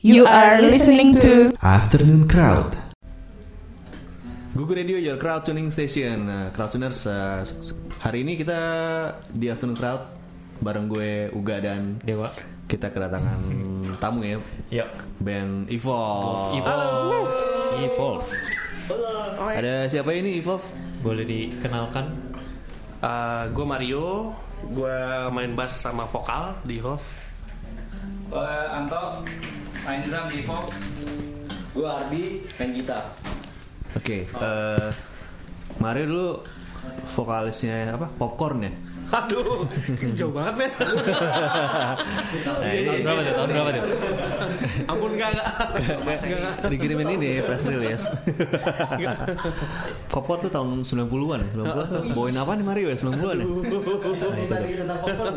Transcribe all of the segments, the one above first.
You are listening to Afternoon Crowd. Google Radio Your Crowd Tuning Station. Nah, Crowd Tuners, uh, hari ini kita di Afternoon Crowd bareng gue Uga dan Dewa. kita kedatangan tamu ya, Yuk. band Evolve. Evolve. Evolve. Ada siapa ini Evolve? Boleh dikenalkan? gue Mario, gue main bass sama vokal di Hov. Eh, Anto main drum di Evolve Gue Ardi main gitar. Oke, eh, Mario dulu vokalisnya apa? Popcorn ya? Aduh, jauh banget men. Nah, ini Tahun berapa tuh? Tahun berapa tuh? Ampun enggak enggak. Dikirimin ini press release. Popcorn tuh tahun 90-an, 90-an tuh bawain apa nih Mario ya? 90-an ya? lagi tentang popcorn.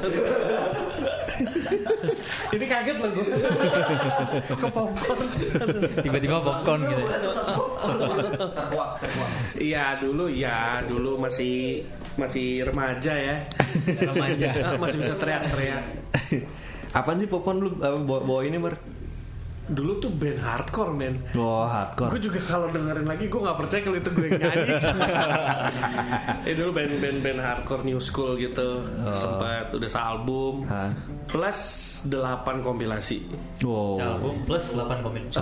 Ini kaget loh gue. Ke popcorn. Tiba-tiba popcorn gitu. terkuak terkuak Iya dulu ya, dulu masih masih remaja ya. Remaja. Ah, masih bisa teriak-teriak. Apaan sih popcorn lu apa, bawa, bawa ini Mar? Dulu tuh band hardcore men. Oh hardcore. Gue juga kalau dengerin lagi gue nggak percaya kalau itu gue yang nyanyi. eh dulu band-band band hardcore new school gitu, sempat udah sealbum Hah? Plus 8 kompilasi. Wow. Album plus 8 komen.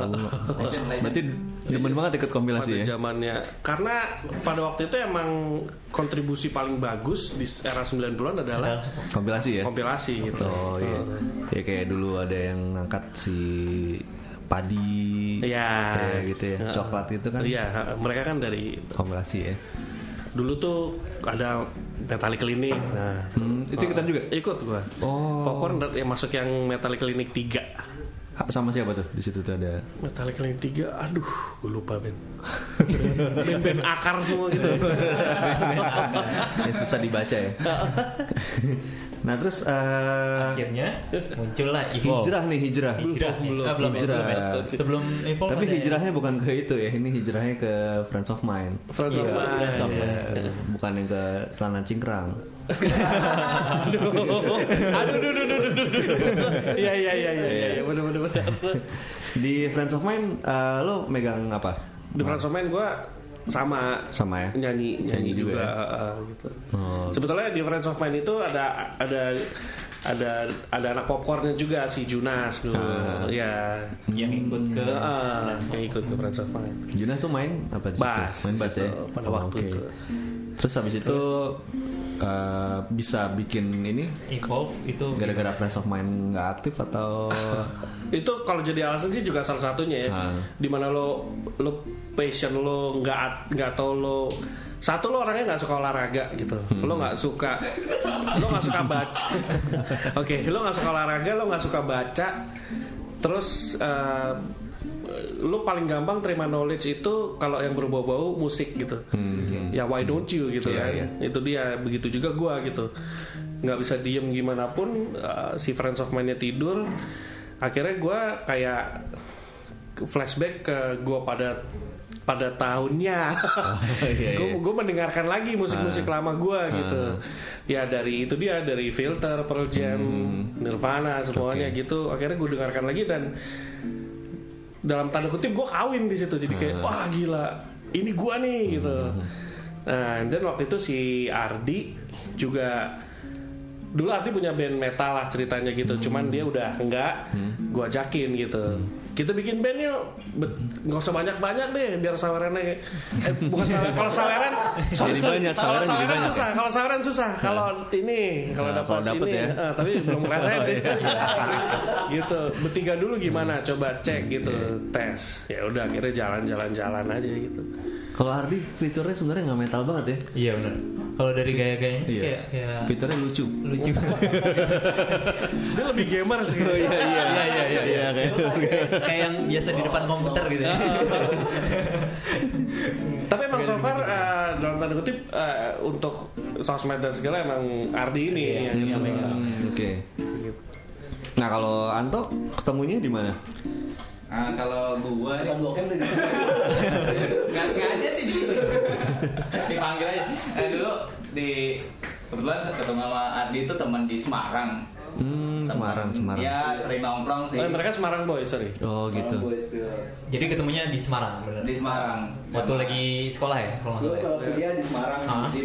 Berarti demen banget ikut kompilasi pada ya? zamannya karena pada waktu itu emang kontribusi paling bagus di era 90-an adalah Kompilasi ya? kompilasi gitu. Oh iya. Ya kayak dulu ada yang ngangkat si padi. Iya. Kayak gitu ya. Coklat itu kan. Iya, mereka kan dari Kompilasi ya. dulu tuh ada Metallic Clinic. Nah, Hmm, itu ikutan juga? ikut gua. Oh. Popcorn yang masuk yang Metallic Clinic 3. Ha, Sama siapa tuh? Di situ tuh ada. Metallic Clinic 3, aduh, gue lupa Ben. Band-band akar semua gitu. yang susah dibaca ya. nah terus eh, Akhirnya muncullah Evolve. hijrah nih hijrah. Hijrah. Belum, Ah, belum, hijrah. ya. Sebelum Evolve Tapi ada- hijrahnya bukan ke itu ya. Ini hijrahnya ke Friends of Mine. Friends of Iya, Mine. Friends of Mine. Ya, bukan yang ke celana cingkrang. Aduh, aduh, aduh, aduh, aduh, aduh, aduh. Iya, iya, iya, iya, iya, bener, bener, bener. Di Friends of Mine eh, lo megang apa? Di Friends of Mine gue sama Sama ya? nyanyi nyanyi Nyanyi juga juga, ya? uh, uh, gitu. Oh. Sebetulnya di Friends of Mine itu ada ada ada ada anak popcornnya juga si Junas dulu, Ah. ya. yang ikut ke Uh, yang ikut ke Friends of Mine. Junas tuh main apa di situ? Bass, Main bass ya. pada Oh, waktu oke. itu. Terus habis itu eh, bisa bikin ini Evolve itu gara-gara Friends of Mine nggak aktif atau Itu kalau jadi alasan sih juga salah satunya ya. Ah. Di mana lo lo passion lo nggak nggak tahu lo satu lo orangnya nggak suka olahraga gitu. Hmm. Lo nggak suka lo nggak suka baca. Oke, lo nggak suka olahraga, lo nggak suka baca. Terus eh, lo paling gampang terima knowledge itu kalau yang berbau-bau musik gitu. Ya why don't you gitu Hmm. Iya, kan. iya. Itu dia begitu juga gua gitu. nggak bisa diem gimana pun eh, si friends of mine-nya tidur akhirnya gua kayak flashback ke gua pada pada tahunnya iya, gue iya. mendengarkan lagi musik-musik Ah. lama gua gitu ya dari itu dia dari filter Pearl Jam Nirvana semuanya Hmm. Oke. gitu akhirnya gue dengarkan lagi dan dalam tanda kutip gue kawin di situ. Jadi kayak wah gila ini gua nih gitu. Nah dan waktu itu si Ardi juga dulu Ardi punya band metal lah ceritanya gitu. Cuman dia udah enggak gua ajakin gitu kita bikin band yuk. Nggak usah banyak banyak deh biar sawerannya eh bukan saweran kalau saweran Jadi banyak, kalau saweran jadi saweran banyak. susah kalau saweran susah. Kalau ini kalau Nah, kalau dapat dapet ini ya. eh, tapi belum ngerasain sih. gitu. Bertiga dulu gimana? Coba cek gitu tes. Ya udah akhirnya jalan-jalan-jalan aja gitu. Kalau Hardy fiturnya sebenarnya nggak metal banget ya? Iya benar. Kalau dari gaya-gayanya sih Iya. kayak kayak Fiturnya lucu. lucu. dia lebih gamer sih Oh iya iya Iya, iya, iya, iya. kayak kayak yang biasa di depan komputer gitu ya. Tapi emang so far eh, dalam tanda kutip eh, untuk sosmed dan segala emang Ardi ini yang yang. Hmm, Oke. Nah kalau Anto ketemunya di mana? Nah, kalau gua Bukan blok M tadi. nggak sengaja sih di dipanggil aja. Eh, dulu di kebetulan ketemu sama Ardi itu teman di Semarang. Hmm, Semarang, Semarang. Ya sering nongkrong sih Oh, mereka Semarang boy, sorry. Oh gitu. Jadi ketemunya di Semarang bener. di Semarang. Waktu lagi sekolah ya kalau nggak Gue salah. ya? kuliah di Semarang, Ah. jadi,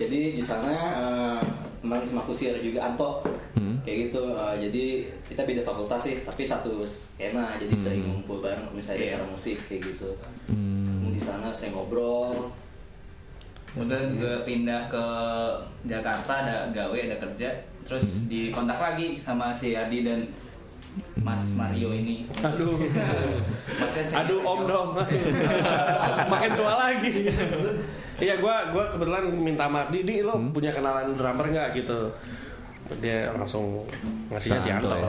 jadi di sana eh, teman sama kusir juga Anto, Hmm. kayak gitu. Eh, jadi kita beda fakultas sih, tapi satu skena, jadi sering ngumpul bareng misalnya Iya. acara musik kayak gitu. Hmm. Di sana sering ngobrol. Kemudian gue pindah ke Jakarta ada gawe ada kerja terus dikontak lagi sama si Adi dan Mas Mario ini. Aduh. Mas kan Aduh om Jo. dong. Makin tua lagi. Iya gua gua kebetulan minta Mardi, di lo punya kenalan drummer nggak gitu. Dia langsung ngasihnya si Anto ya.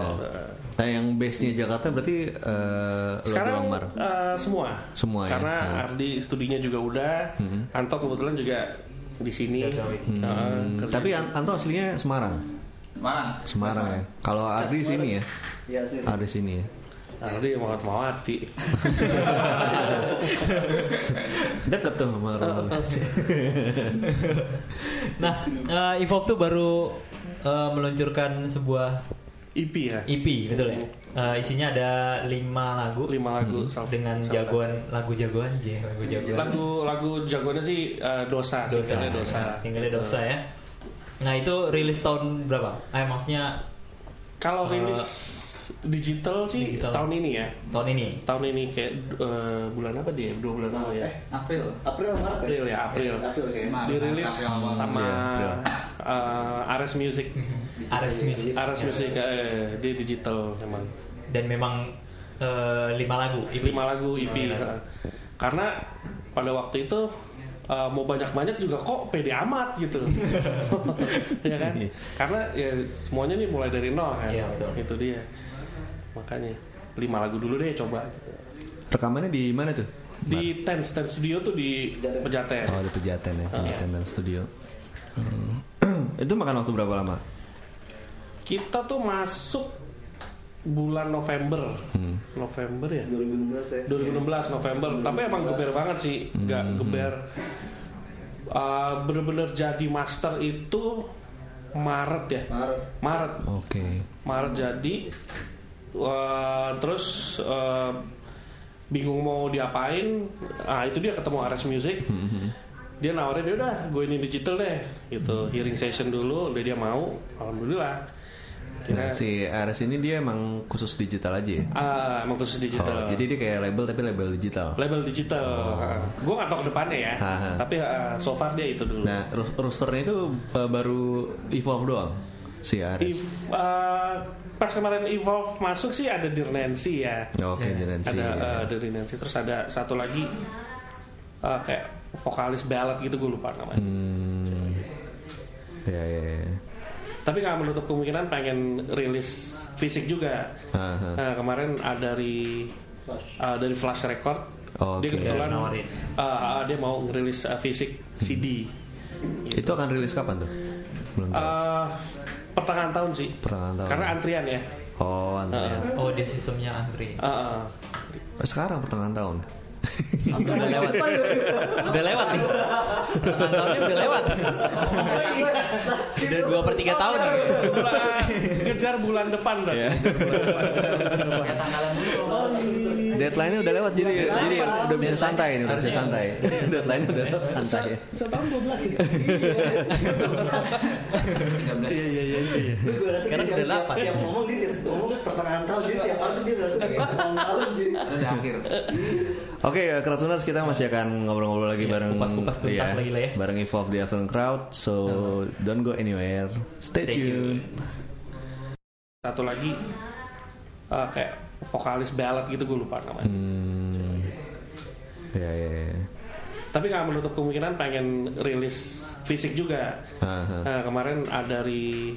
Nah yang base-nya Jakarta berarti eh, lo Sekarang eh, semua. Semua ya? Karena Hmm. Ardi studinya juga udah. Anto kebetulan juga di sini. Eh, kerja. Tapi An- Anto aslinya Semarang. Semarang. Semarang ya. Kalau Ardi sini ya. Iya. Ardi sini ya. Ardi mau mau hati. Deket tuh sama. Nah, eh, Evolve tuh baru eh, meluncurkan sebuah EP ya. EP betul ya. Eh, isinya ada lima lagu Lima lagu self- dengan jagoan lagu jagoan J lagu jagoan. Lagu lagu jagoannya sih eh, dosa, dosa, dosa. Nah, dosa ya. Nah itu rilis tahun berapa? Eh maksudnya Kalau Eh, rilis digital sih digital. tahun ini ya. tahun ini. Tahun ini kayak eh, bulan apa dia? Dua bulan lalu ya. Eh, April. April Maret April ya, April. April. Maret, Dirilis April sama Iya, April. eh, Ares Music. Ares Music. Ares Music eh, dia digital memang. Dan memang eh, lima lagu. EP. Lima lagu EP. eh. Karena pada waktu itu eh, mau banyak-banyak juga kok pede amat gitu. ya kan? Karena ya semuanya nih mulai dari nol kan. Iya, betul. Itu dia. Makanya lima lagu dulu deh coba. Rekamannya di mana tuh? Di Ten Ten Studio tuh di Pejaten. Oh di Pejaten ya. Pejaten dan Studio. Hmm. Itu makan waktu berapa lama? Kita tuh masuk bulan November. Hmm. November ya? 2016 ya. 2016 November. Tapi emang geber banget sih, nggak geber. Uh, bener-bener jadi master itu Maret ya. Maret. Maret. Oke. Maret jadi. Uh, terus uh, bingung mau diapain. Ah itu dia ketemu Ares Music. Dia nawarin dia udah gue ini digital deh gitu hearing session dulu udah dia mau alhamdulillah kira Nah, si Ares ini dia emang khusus digital aja ya? ah emang khusus digital Oh, jadi dia kayak label tapi label digital. label digital gue gak tau ke depannya ya Oh. Ha, ha. tapi ah, so far dia itu dulu Nah, ro- rosternya itu uh, baru evolve doang si Ares. If, ah, pas kemarin Evolve masuk sih ada Dear Nancy ya Oke, Ya, Nancy. ada uh, Dear Nancy terus ada satu lagi ah, kayak vokalis ballad gitu gue lupa namanya Hmm. Ya, ya, ya. tapi nggak menutup kemungkinan pengen rilis fisik juga Ha, ha. Nah, kemarin ada dari uh, dari Flash Record Oh, dia oke. kebetulan Dia nawarin. uh, dia mau ngerilis uh, fisik CD Itu akan rilis kapan tuh? Belum tahu. Uh, pertengahan tahun sih Pertengahan tahun. karena antrian ya Oh, antrian. Oh dia sistemnya antri. Uh, uh. Eh, Sekarang pertengahan tahun. udah lewat. udah lewat nih. Pertengahan tahunnya udah lewat. udah dua per tiga tahun. Mulai kejar bulan depan kan Iya. Ya tanggalan dulu. Deadline-nya udah lewat jadi jadi udah bisa santai nih, udah bisa santai. Deadline-nya udah santai ya. setahun 12 ya 13. iya iya iya iya Sekarang dia udah tiap- delapan. Tiap ngomong dia ngomong pertengahan tahun jadi tiap tahun dia berasa kayak tahun jadi. Ada akhir. Oke, uh, Crowdtuners kita masih akan ngobrol-ngobrol lagi Iya, bareng kupas-kupas tuntas lagi lah ya. Bareng Evolve di Afternoon Crowd. So, don't go anywhere. Stay, Stay tune. satu lagi uh, kayak vokalis ballad gitu gue lupa namanya Hmm. Ya, ya, ya. tapi nggak menutup kemungkinan pengen rilis fisik juga Ha, ha. Nah, kemarin ada dari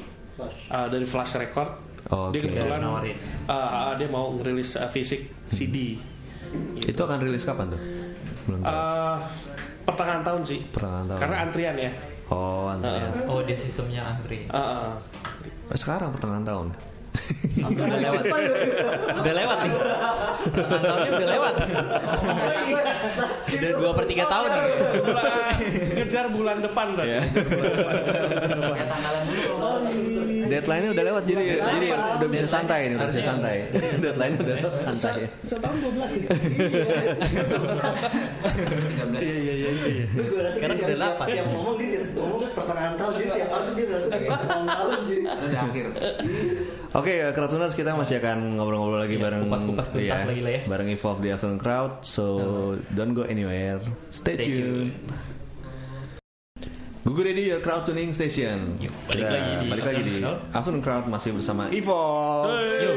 uh, dari Flash Record Oh, dia oke. kebetulan Dia nawarin. uh, dia mau ngerilis uh, fisik CD Itu akan rilis kapan tuh? Belum tahu. Uh, pertengahan tahun sih Pertengahan tahun. karena antrian ya Oh, antrian. Oh dia sistemnya antri. Uh, uh. Eh, Sekarang pertengahan tahun. Udah lewat. udah lewat nih. Pertengahan tahunnya udah lewat. udah dua per tiga tahun. kejar bulan depan kan Iya. Ya tanggalan dulu. Deadline-nya udah lewat jadi jadi udah bisa santai nih, udah bisa santai. Deadline-nya udah lewat santai. Setahun 12 ya. 13 Iya iya iya. Rasa Sekarang udah tiap- delapan. Tiap ngomong dia ngomong pertengahan tahun jadi tiap tahun dia ulang tahun jadi. udah akhir Oke, uh, Crowdtuners kita masih akan ngobrol-ngobrol lagi Iya, bareng kupas-kupas tuntas lagi lah ya. Bareng Evolve di Afternoon Crowd. So, don't go anywhere. Stay, Stay tuned. Google Radio your crowd tuning station. Yuk, balik lagi di balik lagi di Afternoon Crowd. Masih bersama Evolve. Yo.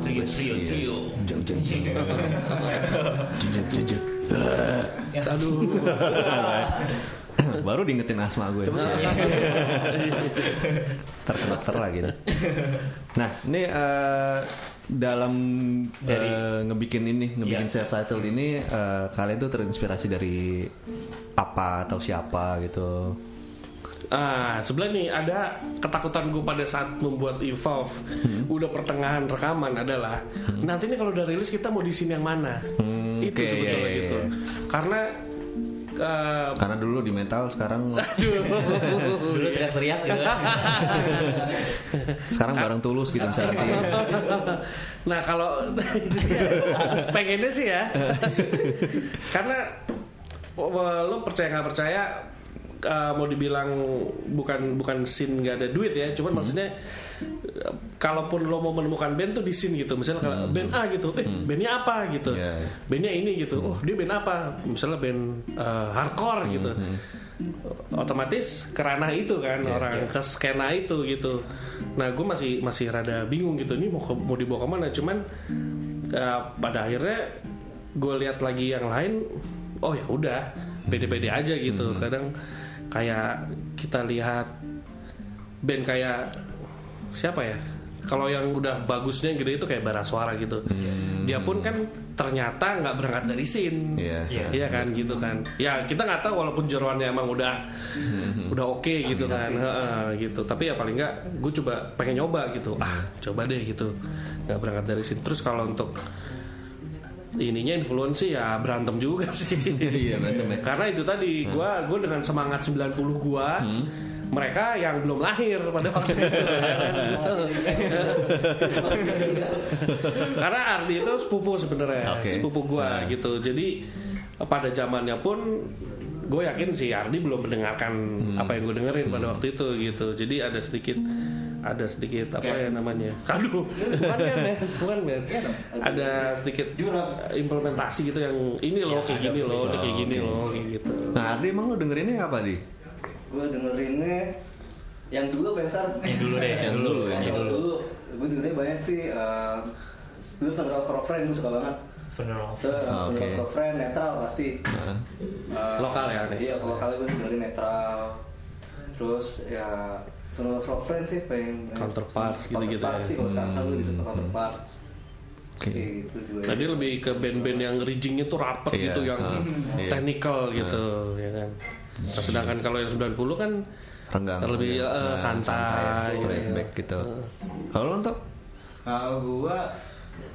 Trio wes, trio trio. Jeng jeng jeng. Jejek jejek. Aduh. Baru diingetin asma gue. Ntar ke dokter lagi. Nah, ini eh, dalam Dari- eh, ngebikin ini, ngebikin Iya. self titled ini eh, kalian tuh terinspirasi dari apa atau siapa gitu. Ah, sebelah nih ada ketakutan gue pada saat membuat Evolve udah pertengahan rekaman adalah nanti nih kalau udah rilis kita mau di scene yang mana? Hmm, Itu oke, sebetulnya iya, iya, gitu. iya. Karena eh, Karena dulu di metal, sekarang Dulu teriak-teriak gitu. sekarang bareng tulus gitu misalnya. nah kalau pengennya sih ya karena oh, lo percaya nggak percaya uh, mau dibilang bukan bukan scene nggak ada duit ya cuman maksudnya uh, kalaupun lo mau menemukan band tuh di scene gitu misalnya kalau band A gitu eh bandnya apa? gitu. Iya. bandnya ini gitu. Oh dia band apa? Misalnya band uh, hardcore gitu. otomatis kerana itu kan orang ke skena itu gitu. Nah gue masih masih rada bingung gitu ini mau ke- mau dibawa ke mana? Cuman uh, pada akhirnya gue lihat lagi yang lain oh ya udah pede-pede aja gitu. Kadang kayak kita lihat band kayak siapa ya kalau yang udah bagusnya gede itu kayak bara suara gitu dia pun kan ternyata nggak berangkat dari scene Iya. Iya. Iya kan gitu kan. Ya kita nggak tahu walaupun jeroannya emang udah udah oke gitu kan. Heeh, gitu. Tapi ya paling nggak gue coba pengen nyoba gitu. Ah coba deh gitu. Nggak berangkat dari sini. Terus kalau untuk ininya influence sih ya berantem juga sih. Iya, berantem ya. Karena itu tadi gua gue dengan semangat 90 gua mereka yang belum lahir pada waktu itu karena Ardi itu sepupu sebenarnya Oke. sepupu gua Nah. gitu. Jadi pada zamannya pun gue yakin si Ardi belum mendengarkan apa yang gue dengerin pada waktu itu gitu. Jadi ada sedikit ada sedikit apa ya namanya? Aduh bukan kan ya bukan kan ada sedikit implementasi gitu yang ini loh kayak gini loh kayak gini loh kayak gitu. Nah, Ardi emang lu dengerinnya apa di? Gue dengerinnya yang dulu apa yang sekarang? Yang dulu deh, yang dulu, yang Yang dulu. dulu. Gue dengerinnya banyak sih. eh, Dulu Funeral for a Friend gue suka banget. Funeral. Itu uh, Ah, oke. Funeral for a Friend netral pasti. Eh, Lokal ya? Iya, kalau kali gue dengerin netral. Terus ya Funeral for a Friend sih pengen Counterparts gitu-gitu Counterparts ya. sih kalau sekarang selalu disebut counterparts. Oke. Kayak gitu. Tadi lebih ke band-band yang riggingnya tuh rapet Iya, gitu yang ah, iya. technical gitu ya kan. Nah, sedangkan kalau yang 90 kan renggang. Lebih, Nah, eh, santai, back, gitu. back gitu. Kalau lo untuk Kalau gua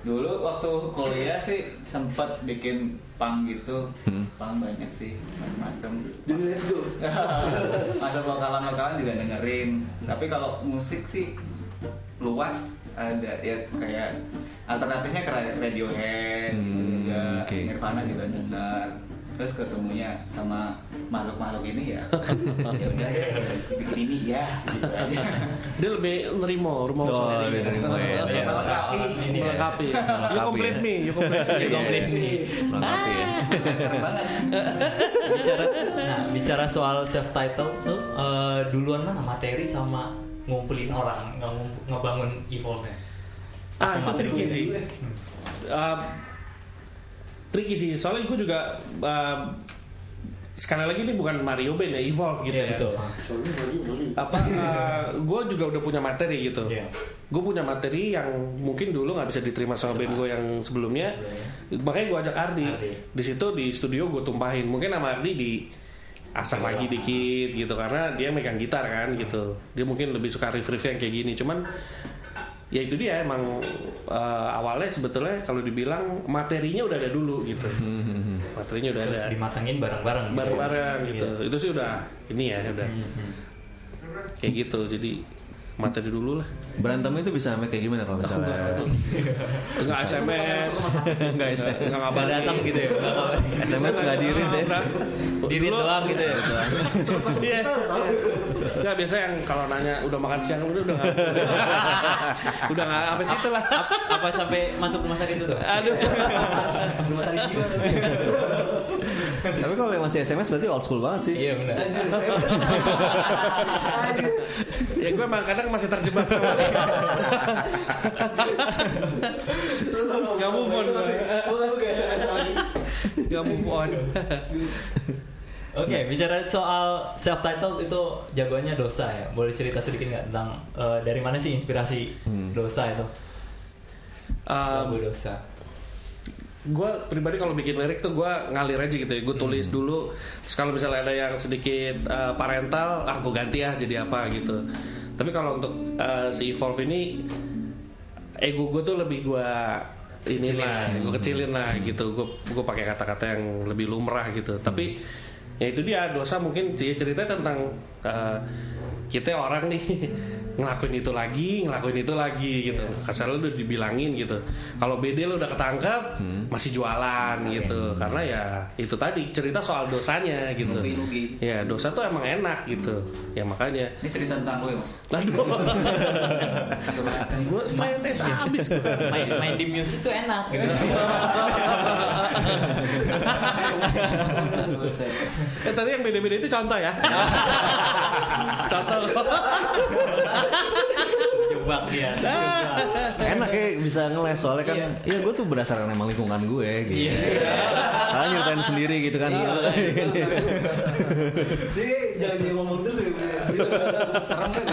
dulu waktu kuliah sih sempat bikin pang gitu, Hmm. pang banyak sih macam-macam. Jadi let's go. Masuk lokalan-lokalan juga dengerin. Tapi kalau musik sih luas ada ya kayak alternatifnya ke Radiohead gitu Hmm, juga oke. Nirvana juga dengar terus ketemunya sama makhluk-makhluk ini ya ya udah ya bikin ini ya gitu aja. dia lebih nerimo rumah Oh, sendiri. lebih nerimo, ya. Iya. Melengkapi. Ya. Melengkapi. You complete ya. me, you complete me. Iya, iya, iya. Melengkapi ya. Bicara nah bicara soal self title tuh eh, duluan mana materi sama ngumpulin orang nge- ngebangun evolve-nya Ah itu tricky sih. Hmm. Uh, tricky sih. Soalnya gue juga uh, sekali lagi ini bukan Mario Band ya, Evolve gitu Iya, ya. betul. Apa? gue juga udah punya materi gitu. Iya. Gue punya materi yang mungkin dulu nggak bisa diterima sama band gue yang sebelumnya. Makanya gue ajak Ardi. Ardi. Di situ di studio gue tumpahin. Mungkin sama Ardi di asah lagi dikit gitu karena dia megang gitar kan gitu. Dia mungkin lebih suka riff-riff yang kayak gini. Cuman ya itu dia emang eh, awalnya sebetulnya kalau dibilang materinya udah ada dulu gitu. Materinya udah terus ada dimatengin bareng-bareng gitu. bareng-bareng gitu. Iya. Itu sih udah ini ya udah. kayak gitu jadi materi dulu lah Berantem itu bisa sampai kayak gimana kalau misalnya nggak SMS Enggak SMS. nggak Nggak ngabarin datang gitu ya nggak. SMS nggak diri deh. diri doang gitu ya Iya. Nggak biasa yang kalau nanya udah makan siang udah udah nggak udah nggak apa sih itu lah. Ap- apa sampai masuk rumah sakit itu tuh Aduh. rumah sakit jiwa Tapi kalau yang masih SMS berarti old school banget sih. iya benar ya gue emang kadang masih terjebak sama Gak move on gue. Gak move on Oke, bicara soal self titled itu jagoannya dosa ya. Boleh cerita sedikit nggak tentang eh, dari mana sih inspirasi dosa itu? Lagu um, dosa. gue pribadi kalau bikin lirik tuh gue ngalir aja gitu ya. Gue tulis dulu. Terus kalau misalnya ada yang sedikit uh, parental ah gue ganti ya jadi apa gitu. Tapi kalau untuk uh, si evolve ini ego gue tuh lebih gue ini lah gue kecilin lah gitu. Gue gue pakai kata-kata yang lebih lumrah gitu. Tapi ya itu dia dosa mungkin cerita tentang uh, kita orang nih ngelakuin itu lagi ngelakuin itu lagi gitu. Kasar lu udah dibilangin gitu. Kalau BD lu udah ketangkep masih jualan gitu. Karena ya itu tadi cerita soal dosanya gitu. Rugi-rugi. ya dosa tuh emang enak gitu. Ya makanya. Ini cerita tentang gue mas. aduh. Gue straight edge abis gue Main, main di musik tuh enak gitu. Eh tadi yang beda-beda itu contoh ya. contoh. Jebak dia. Enak ya bisa ngeles soalnya kan Iya gue tuh berdasarkan emang lingkungan gue gitu Kalian nyeritain sendiri gitu kan Jadi jangan dia ngomong terus ya. Serem kan?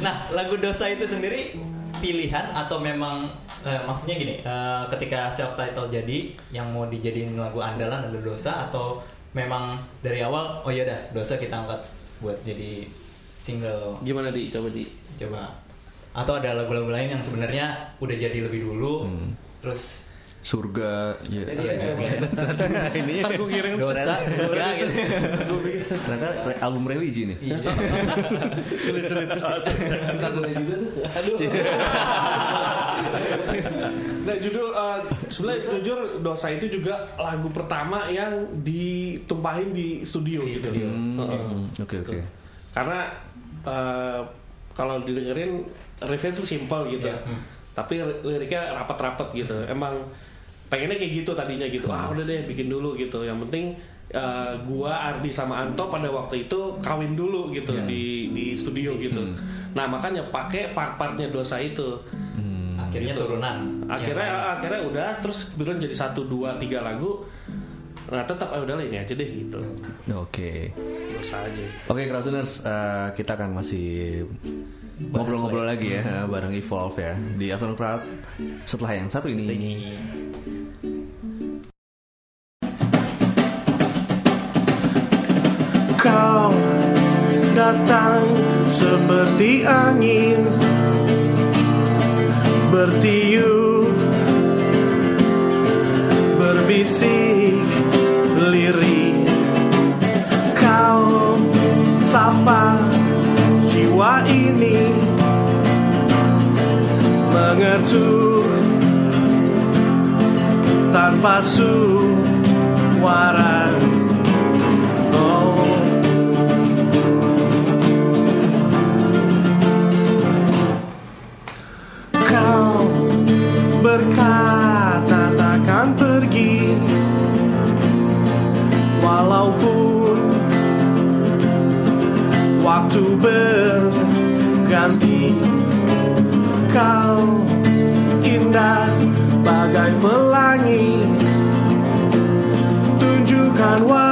Nah, lagu dosa itu sendiri pilihan atau memang eh, maksudnya gini, eh, ketika self title jadi yang mau dijadiin lagu andalan lagu dosa atau memang dari awal oh iya dah dosa kita angkat buat jadi single. Gimana di? Coba di. Coba. Atau ada lagu-lagu lain yang sebenarnya udah jadi lebih dulu terus Surga ya. Iya, iya. Ternyata ini gue kirim dosa surga gitu. Ternyata album religi nih. Sulit sulit sulit. Susah-susah juga tuh. Nah judul uh, sebenarnya jujur dosa itu juga lagu pertama yang ditumpahin di studio Di gitu. Hmm, Oke oke. Karena uh, kalau didengerin riffnya tuh simple gitu. Iya. Hmm. Tapi liriknya rapat-rapat gitu. Emang pengennya kayak gitu tadinya gitu. Ah udah deh bikin dulu gitu. Yang penting uh, gua Ardi sama Anto pada waktu itu kawin dulu gitu Iya. di di studio gitu. Hmm. Nah makanya pakai part-partnya dosa itu. akhirnya Gitu. turunan Akhirnya lain. akhirnya udah terus kemudian jadi satu dua tiga lagu. Nah tetap ah, udah lah ini aja deh gitu. Oke Dosa aja. Oke Crowdtuners eh, kita akan masih ngobrol-ngobrol lagi ya eh, bareng Evolve ya di Afternoon Crowd setelah yang satu ini. Kau datang seperti angin Bertiup Berbisik sapa jiwa ini. Mengetuk tanpa suara waktu berganti. Kau indah bagai pelangi. Tunjukkan warnamu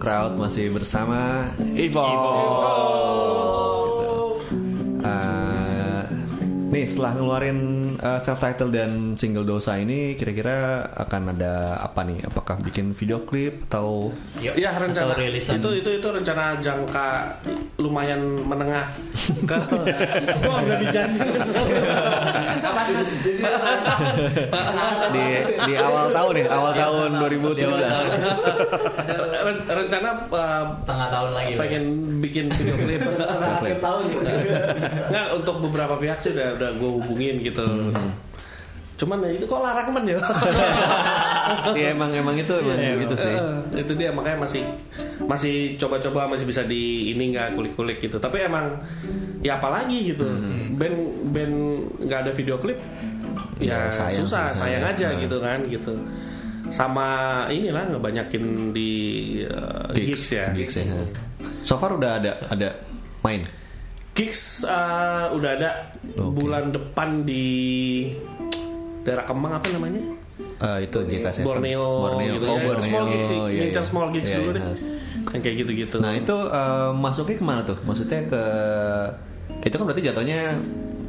Crowd masih bersama Ivo. Gitu. Eh, nih setelah ngeluarin self title dan single dosa ini kira-kira akan ada apa nih? Apakah bikin video klip atau Yuk, Ya rencana atau rilisan. itu itu itu rencana jangka lumayan menengah. Ke gua udah dijanji. Di di awal tahun nih, awal tahun 2017. Ren- rencana uh, tengah tahun lagi ya. pengen bikin video klip. Akhir tahun. Gitu nggak untuk beberapa pihak sih udah udah gue hubungin gitu cuman ya itu kok larang men ya Iya emang emang itu emang gitu sih. Eh, itu dia makanya masih masih coba-coba masih bisa di ini nggak kulik-kulik gitu tapi emang ya apalagi gitu band band nggak ada video klip ya, Ya, sayang susah sayang Nah, aja nah. gitu kan gitu sama inilah ngebanyakin di uh, gigs, ya Gigs ya. So far udah ada ada main. gigs uh, udah ada Oke. bulan depan di daerah Kemang apa namanya Eh, itu JK7 Borneo, Borneo. gitu Oh, ya. Borneo. Small gigs sih, iya, ngincar iya. small gigs Iya, dulu iya. deh. Yang kayak gitu-gitu. Nah itu eh, masuknya ke mana tuh? Maksudnya ke itu kan berarti jatuhnya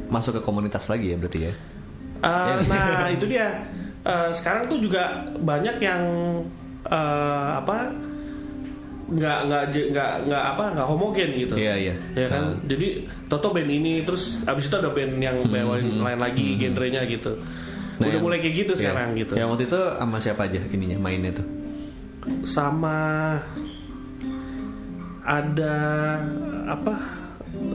masuk ke komunitas lagi ya berarti ya? Eh, nah itu dia. Eh, sekarang tuh juga banyak yang eh, apa nggak nggak nggak nggak apa nggak homogen gitu. Iya iya. Ya kan, Nah, jadi Toto band ini terus abis itu ada band yang bawain lain lagi genrenya gitu. Nah, Udah yang- mulai kayak gitu iya. sekarang gitu. Yang waktu itu sama siapa aja ininya mainnya tuh? Sama ada apa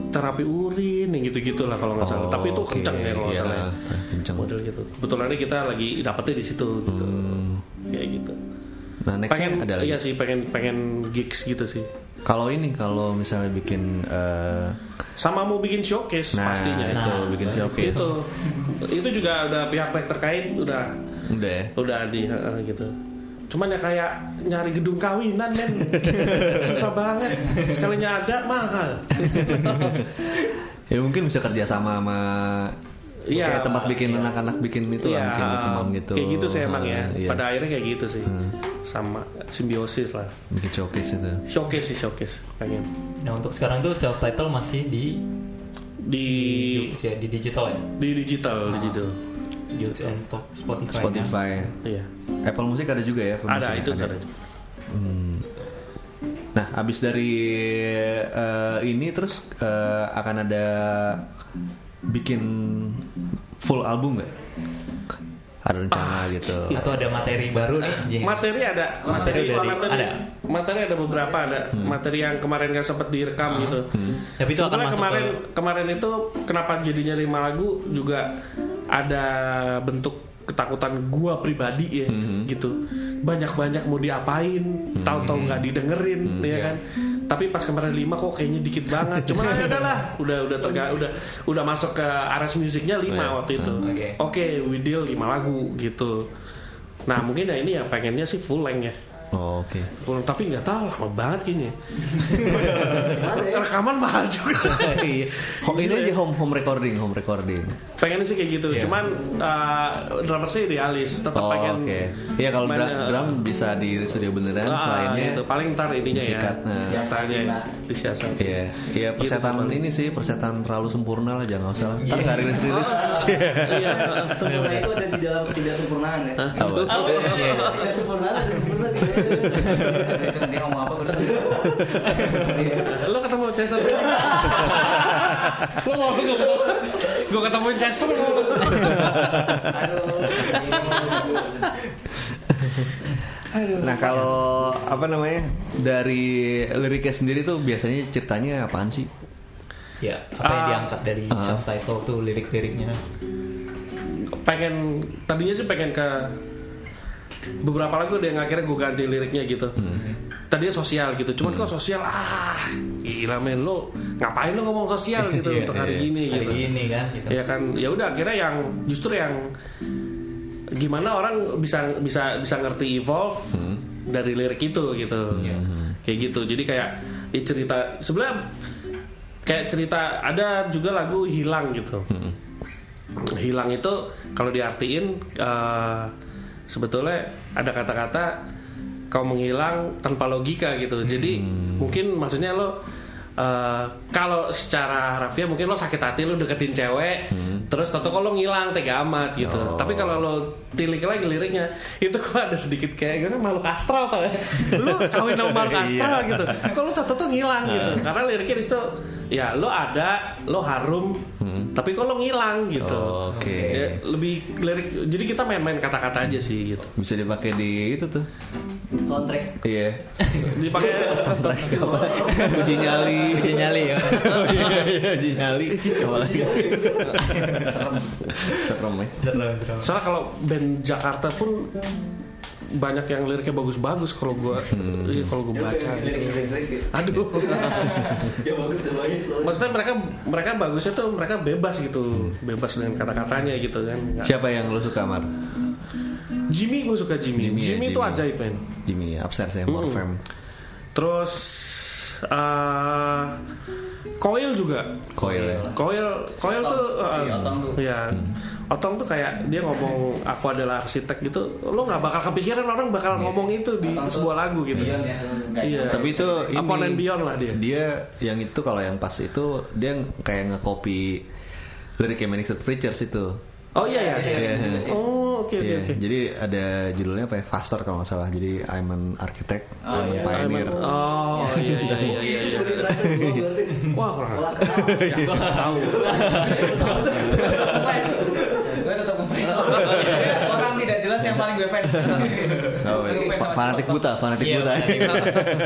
terapi urin yang gitu-gitu lah kalau nggak salah. Oh, Tapi itu kencang ya kalau nggak Iya, salah. ya. kencang. Model gitu. Kebetulan kita lagi dapetnya di situ gitu. Hmm. Kayak gitu. Nah nextnya pengen ada lagi. iya sih pengen pengen gigs gitu sih. Kalau ini kalau misalnya bikin eh, Sama mau bikin showcase nah pastinya. itu Nah, bikin showcase. Itu itu juga udah pihak-pihak terkait udah Udah ya. udah di eh, gitu. Cuman ya kayak nyari gedung kawinan men Susah banget Sekalinya ada mahal Ya mungkin bisa kerja sama sama Iya. kayak tempat bikin anak-anak bikin itu lah Iya, mungkin imam gitu. Kayak gitu sih emang ya Ah, iya. Pada akhirnya kayak gitu sih sama simbiosis lah bikin showcase itu showcase sih showcase pengen Nah untuk sekarang tuh self title masih di di di, ya, di digital ya, di digital digital Joox and Spotify. kan? Spotify iya Apple Music ada juga ya Apple ada Music? itu ada. Hmm. Nah, habis dari eh, ini terus eh, akan ada bikin full album nggak? Ada rencana gitu. Atau ada materi baru nih? Materi ada. Materi udah di- materi, ada? materi ada beberapa ada materi yang kemarin nggak sempat direkam gitu. Tapi itu akan Sebetulnya masuk kemarin ke- kemarin itu kenapa jadinya lima lagu juga ada bentuk ketakutan gua pribadi ya gitu. Banyak banyak mau diapain tahu-tahu nggak didengerin ya kan tapi pas kemarin lima kok kayaknya dikit banget cuma ya udahlah udah udah terga udah udah masuk ke aras musiknya lima Iya. waktu itu Oke. oke we deal lima lagu gitu nah mungkin ya ini ya pengennya sih full length ya Oh, Oke. Full, tapi nggak tahu lama banget kayaknya rekaman mahal juga Iya. Ini aja home home recording, home recording. pengen sih kayak gitu Iya. cuman uh, drummer sih idealis tetap Oh, pengen oke. Iya kalau drum, uh, drum bisa di studio beneran ah, selainnya. gitu. paling ntar ininya disikat, ya nah. ya disiasat Iya, iya persetan Gitu, ini sih persetan terlalu sempurna lah jangan usah lah. Ntar nggak rilis rilis. iya Sempurna itu ada di dalam ketidaksempurnaan ya. Apa? Iya. Tidak sempurna ada sempurna tidak. itu dia ngomong apa bener lo ketemu Chester? Lo ngomong gue ketemu? Chester. Lo ngomong Nah kalau apa namanya dari liriknya sendiri tuh biasanya ceritanya apaan sih? Ya, apa yang Ah. diangkat dari self title tuh lirik-liriknya? pengen tadinya sih pengen ke beberapa lagu deh yang akhirnya gue ganti liriknya gitu. Tadinya sosial gitu cuman kok sosial ah gila men lo ngapain lo ngomong sosial gitu Iya, untuk hari iya. gini Hari gitu. ini kan gitu. ya kan ya udah akhirnya yang justru yang gimana orang bisa bisa bisa ngerti evolve dari lirik itu gitu. Iya. kayak gitu jadi kayak ya cerita sebenarnya kayak cerita ada juga lagu hilang gitu. Hilang itu kalau diartiin eh, sebetulnya ada kata-kata kau menghilang tanpa logika gitu. Jadi mungkin maksudnya lo eh, kalau secara harfiah mungkin lo sakit hati lo deketin cewek terus tato lo ngilang tega amat gitu. Oh. tapi kalau lo tilik lagi liriknya itu kok ada sedikit kayak gimana makhluk astral tau ya? Lo kawin sama makhluk astral gitu. Kalau tato tuh ngilang gitu. Karena liriknya di situ ya lo ada lo harum tapi kok lo ngilang gitu. Oh, Oke. Ya, lebih lirik jadi kita main-main kata-kata aja sih gitu. Bisa dipakai di itu tuh. Soundtrack. Iya. dipakai Uji nyali. Uji nyali ya. Iya, Uji nyali. Apalagi. Serem ya. soalnya kalau band Jakarta pun banyak yang liriknya bagus-bagus kalau gua iya, kalau gua baca gitu aduh Ya bagus maksudnya mereka mereka bagusnya tuh mereka bebas gitu bebas dengan kata-katanya gitu kan Siapa yang lu suka Mar? Jimmy gue suka Jimmy Jimmy Jimmy, ya, itu Jimmy. ajaib men Jimmy Upstairs ya, Morfem. terus eh Coil juga Coil ya. Coil, Coil Otong. tuh, Si uh, Otong tuh. ya, Otong tuh kayak dia ngomong aku adalah arsitek gitu, lo nggak bakal kepikiran orang bakal ngomong itu di Otong tuh sebuah lagu gitu. Beyond ya. Nggak- Iya. Tapi itu ini Upon and beyond lah dia. Dia yang itu kalau yang pas itu dia kayak nge-copy liriknya Manic Street Preachers itu. Oh iya ya. Iya, iya, iya. Oh oke oke Iya, oke. Jadi ada judulnya apa ya? Faster kalau nggak salah. Jadi I'm an architect, Oh, I'm a iya. pioneer. Oh iya iya iya iya. iya. Wah kurang. Wah, tahu. Gue tetap. Orang tidak jelas yang paling gue fans. Oh, iya. fanatik buta, fanatik Iya, buta.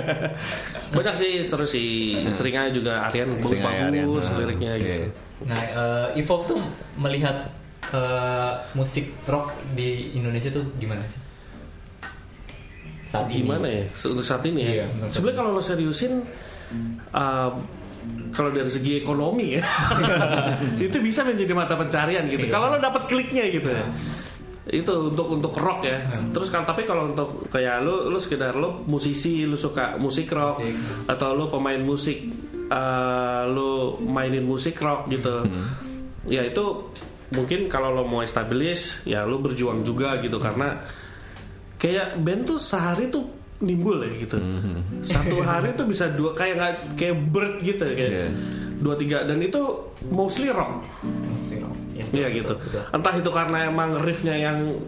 Banyak sih terus si seringnya juga Aryan bagus Sering aja Aryan. bagus Ah, liriknya iya. gitu. Nah, eh, Evolve tuh melihat eh, musik rock di Indonesia tuh gimana sih? Saat ini. gimana ya? Se- untuk saat ini Iya, ya saat sebenarnya kalau lo seriusin uh, kalau dari segi ekonomi ya itu bisa menjadi mata pencarian gitu. Iya. kalau lo dapat kliknya gitu ya. Itu untuk untuk rock ya. Terus kan tapi kalau untuk kayak lo lo sekedar lo musisi lo suka musik rock Musik. atau lo pemain musik uh, lo mainin musik rock gitu. Ya itu mungkin kalau lo mau establish ya lo berjuang juga gitu karena kayak band tuh sehari tuh nimbul ya gitu satu hari tuh bisa dua kayak nggak kayak bird gitu kayak Iya. dua tiga dan itu mostly rock Ya, Iya betul, gitu. betul. Entah itu karena emang riffnya yang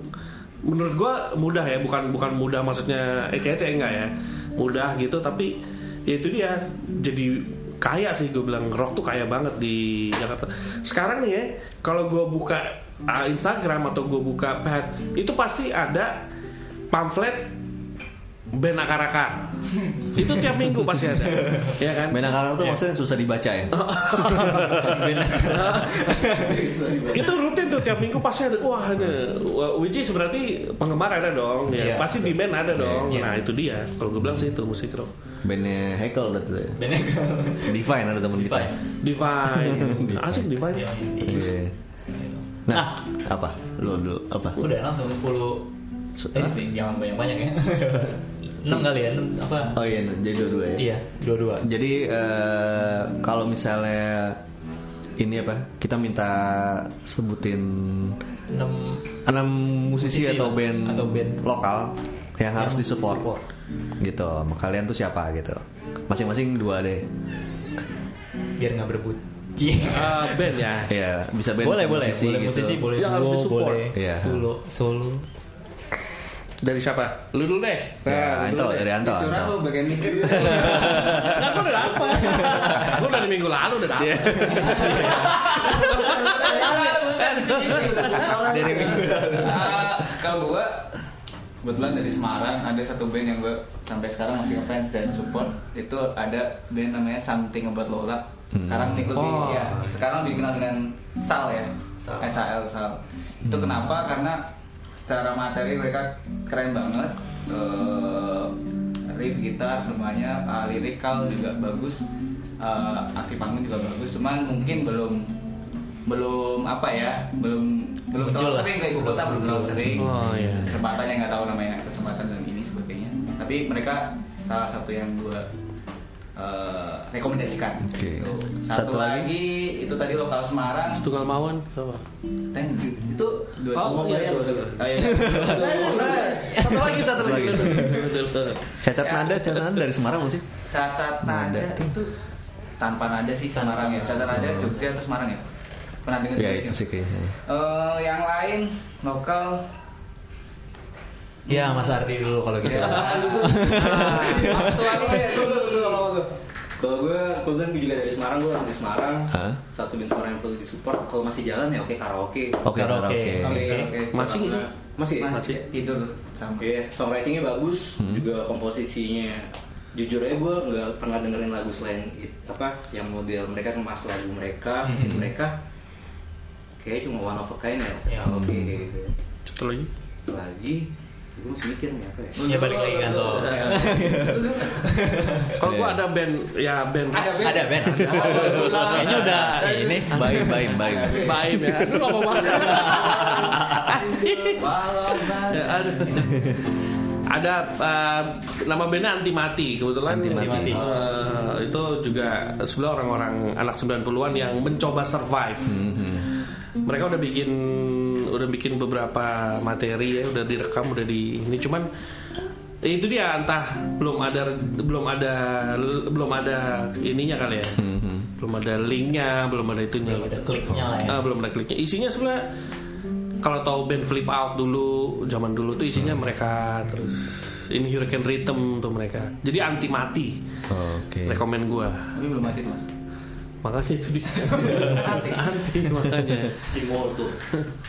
menurut gua mudah ya, bukan bukan mudah maksudnya ece-ece enggak ya. Mudah gitu tapi ya itu dia jadi kaya sih gue bilang rock tuh kaya banget di Jakarta. Sekarang nih ya, kalau gua buka uh, Instagram atau gua buka pad itu pasti ada pamflet band akar-akar. itu tiap minggu pasti ada. ya kan? Menakar tuh maksudnya susah dibaca ya. itu rutin tuh tiap minggu pasti ada wah ada which is berarti penggemar ada dong ya Iya. pasti demand ada dong Iya. nah itu dia kalau gue bilang sih itu musik rock Bandnya Hekel udah tuh ya. Benegal. Divine ada temen kita. Divine. divine asik divine Iya, iya. Iya. Nah, apa? Lu dulu apa? Udah langsung 10 Ini sih jangan banyak-banyak ya 6 kali ya enam, apa Oh iya, jadi dua-dua ya. Iya dua-dua Jadi eh, kalau misalnya ini apa? Kita minta sebutin 6 enam musisi, Musisi atau lah, band atau band lokal yang, harus Yang disupport. disupport. Gitu. Sama Kalian tuh siapa gitu? Masing-masing dua deh. Biar nggak berebut. Eh, band ya Iya, bisa band boleh bisa boleh musisi boleh gitu. musisi boleh Yang harus duo, disupport. boleh Iya. solo solo dari siapa? Lu dulu deh. Ya, lu Anto, dari Anto. Curang Anto. lu bagian mikir Nah, udah dapet. Gua dari minggu lalu udah dapet. Dari minggu Ah, kalau gua kebetulan dari Semarang ada satu band yang gua sampai sekarang masih ngefans dan support. Itu ada band namanya Something About Lola. Sekarang nih lebih Oh. ya sekarang lebih dikenal dengan Sal ya. Sal. SAL Sal. Itu kenapa? Karena secara materi mereka keren banget. Eh, riff gitar semuanya uh, lirikal juga bagus Eh, aksi panggung juga bagus. Cuman mungkin belum belum apa ya belum belum Muncul terlalu lah. sering ke ibu kota belum terlalu sering. Oh, iya. kesempatan yang nggak tahu namanya kesempatan dan ini sebagainya. Tapi mereka salah satu yang gua eh, rekomendasikan Oke. Tuh. Satu satu, lagi? lagi, itu tadi lokal Semarang tunggal mawon apa Thank you. itu dua Oh, iya, bayar dua. Oh, iya. satu lagi satu lagi Cacat Ya. nada, cacat nada dari Semarang sih? cacat nada itu tanpa nada sih Semarang ya cacat nada Jogja atau Semarang ya pernah dengar Ya itu sih kayaknya. Eh, yang lain lokal ya Mas Ardi dulu kalau gitu ya, Kalau gue, kalau gue juga dari Semarang, gue orang di Semarang. Hah? Satu band Semarang yang perlu disupport. Kalau masih jalan ya oke karaoke. Oke, Karaoke. Oke, oke. Masih masih. masih tidur sama Iya, songwritingnya bagus, Hmm. juga komposisinya. Jujur aja gue nggak pernah dengerin lagu selain it- apa yang model mereka kemas lagu mereka, musik mereka. Kayaknya cuma one of a kind ya. Ya. Karaoke kayak gitu. satu lagi Lagi, gue masih mikir nih apa ya. ya balik lagi kan? Lo kalau gua ada band ya band Ada band. ada band? Kayaknya udah ini Baim, baim, baim. Baim ya. Lu ngomong banget Ya, ada ada uh, nama bandnya anti mati kebetulan. Anti Mati. uh, itu juga sebenarnya orang-orang anak 90-an yang mencoba survive mereka udah bikin udah bikin beberapa materi ya udah direkam udah di ini cuman ya itu dia entah belum ada belum ada belum ada ininya kali ya belum ada linknya belum ada itunya belum ada gitu. kliknya lah ya Ah, belum ada kliknya. Isinya sebenarnya kalau tahu band Flip Out dulu, zaman dulu tuh isinya mereka terus ini Hurricane Rhythm tuh mereka. Jadi anti mati. Oke. Rekomen gua. Tapi belum mati mas Makanya itu dia. anti makanya. Immortal.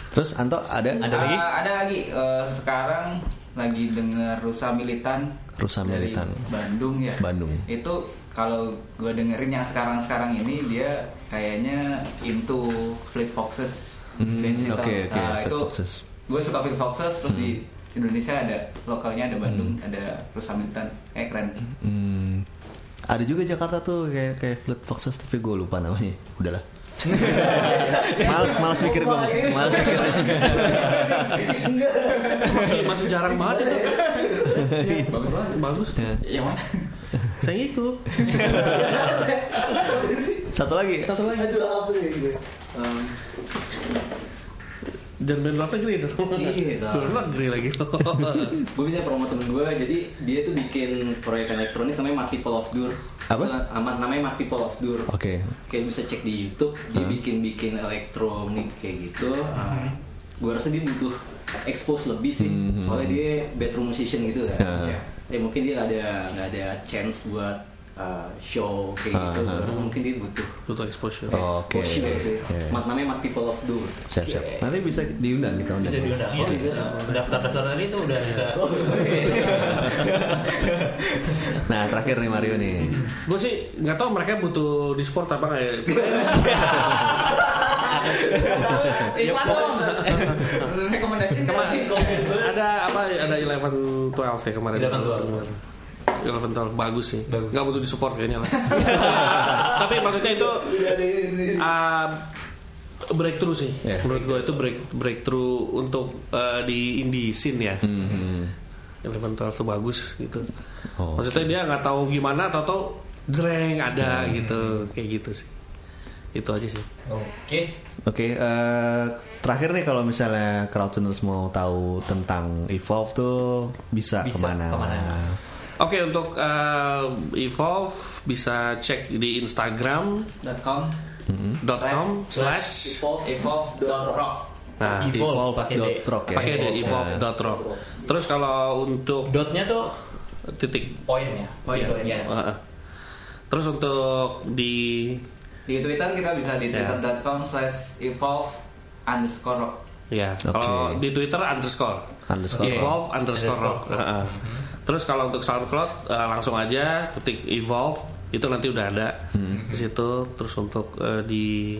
Terus Anto ada? Ada lagi? Ah, ada lagi Eh, sekarang lagi denger Rusa Militan Rusa dari Militan. Bandung ya Bandung. itu kalau gue dengerin yang sekarang sekarang ini dia kayaknya into Fleet Foxes Hmm, oke, oke, Nah, Fleet itu Foxes. gue suka Fleet Foxes terus di Indonesia ada lokalnya ada Bandung Hmm. ada Rusa Militan kayak keren Hmm, ada juga Jakarta tuh kayak kayak Fleet Foxes tapi gue lupa namanya. Udahlah. males males mikir gue males mikir Masih, masih jarang banget itu. bagus banget Bagus. Ya. yang mana Saya ikut. satu lagi Satu lagi. Ya gitu. Um, Jangan main luar negeri dong. Iya. Luar negeri lagi. gue bisa promo temen gue jadi dia tuh bikin proyek elektronik namanya Mark People of Dur Apa? Nama- namanya Mark People of Dur Oke. kayak bisa cek di YouTube dia Hah? bikin bikin elektronik kayak gitu gue rasa dia butuh expose lebih sih Hmm. soalnya dia bedroom musician gitu kan Ah. ya mungkin dia ada nggak ada chance buat uh, show kayak gitu rasa mungkin dia butuh Butuh exposure. Oke. exposure sih Iya. Mat- namanya Mark People of Dur Siap siap. Nanti bisa diundang kita undang. Bisa diundang ya. Oh, bisa. Daftar-daftar tadi itu udah kita. Nah terakhir nih Mario nih. Gue sih nggak tahu mereka butuh di sport apa nggak ya. Ikhlas dong. Rekomendasi ada apa? Ada 11 12 ya kemarin. 11, 12. 11 12 bagus sih. Bagus. Nggak butuh di support kayaknya lah. Tapi maksudnya itu uh, breakthrough sih. Yeah. Menurut gue itu break breakthrough untuk uh, di indie scene ya. Hmm. 11 12 tuh bagus gitu. Oh, Maksudnya dia nggak tahu gimana atau tahu jreng ada gitu kayak gitu sih. Itu aja sih. Oke. Oke, eh, terakhir nih kalau misalnya crowdtuners mau tahu tentang Evolve tuh bisa, Bisa, ke mana? ke mana? Oke untuk uh, Evolve bisa cek di Instagram .com .com slash evolve.rock nah Evolve pakai D. Evolve.rock ya. pakai deh Ya. evolve.rock. Terus kalau untuk Dotnya tuh titik poinnya. Poin, yes. uh, terus untuk di Di Twitter kita bisa di Ya. twitter.com slash evolve underscore rock. ya Oke. kalau di Twitter underscore Underscore. evolve underscore rock. Underscore. Uh, uh. Terus kalau untuk SoundCloud uh, langsung aja ketik evolve itu nanti udah ada di situ. Terus untuk uh, di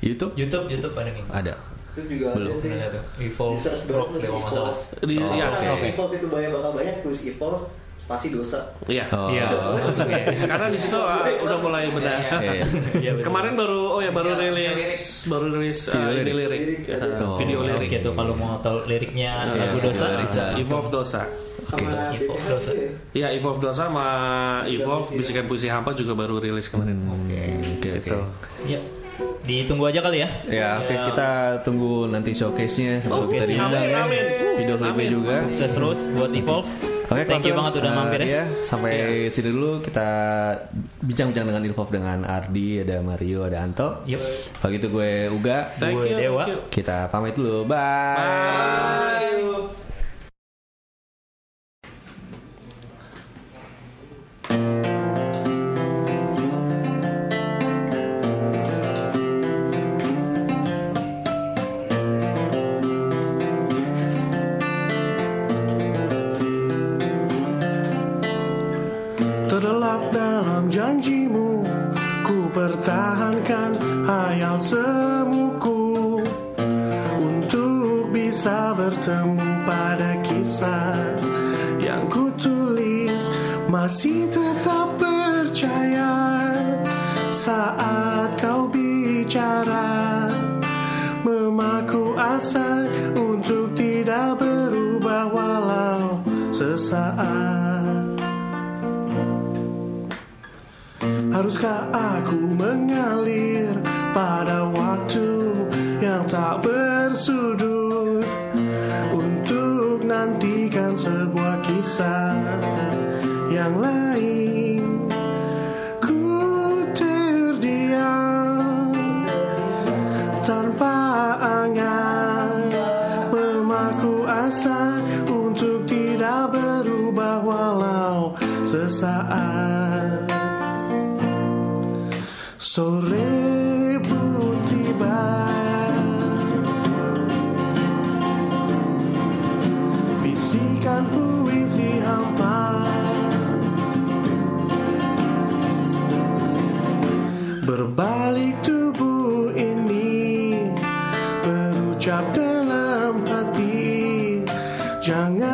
YouTube YouTube YouTube ada nih. ada. itu juga Belum. ada sih. Evolve Di search doang. Evolve. di Oh, ya oke. Kalau Evolve itu banyak bakal banyak tulis Evolve spasi dosa Iya. Oh. Iya. Oke. Karena di situ uh, udah mulai benar. Iya, iya. Iya. Kemarin baru oh ya baru Iya, rilis baru rilis uh, Video lirik. lirik, Lirik. Uh, Oh. video lirik. Oke tuh kalau mau tahu liriknya Iya, lagu dosa. Evolve dosa. Oke. sama Evolve BPM dosa. ya. Iya, Evolve dosa sama Evolve bisikan puisi hampa juga baru rilis kemarin. Oke, oke. Gitu. Ya. Ditunggu aja kali ya. Ya, oke kita tunggu nanti showcase-nya sebelum kita Showcase-nya. diundang ya. Amin, amin. Video klipnya juga. Sukses terus buat Evolve. Oke, Thank you banget udah eh, mampir ya. iya, sampai sini dulu kita bincang-bincang dengan Evolve dengan Ardi, ada Mario, ada Anto. Yuk. Kalau gitu gue Uga. Thank Gue you. Dewa. you. Kita pamit dulu. Bye. Terlelap pertahankan hayal semuku. Untuk bisa bertemu pada kisah Yang ku tulis Masih tetap percaya Saat kau bicara. Memaku asa Untuk tidak berubah Walau sesaat. Haruskah aku mengalir pada waktu yang tak bersudut Untuk nantikan sebuah kisah yang lain. Ku terdiam tanpa angan Memaku asa untuk tidak berubah walau sesaat. Sore Berucap dalam hati Jangan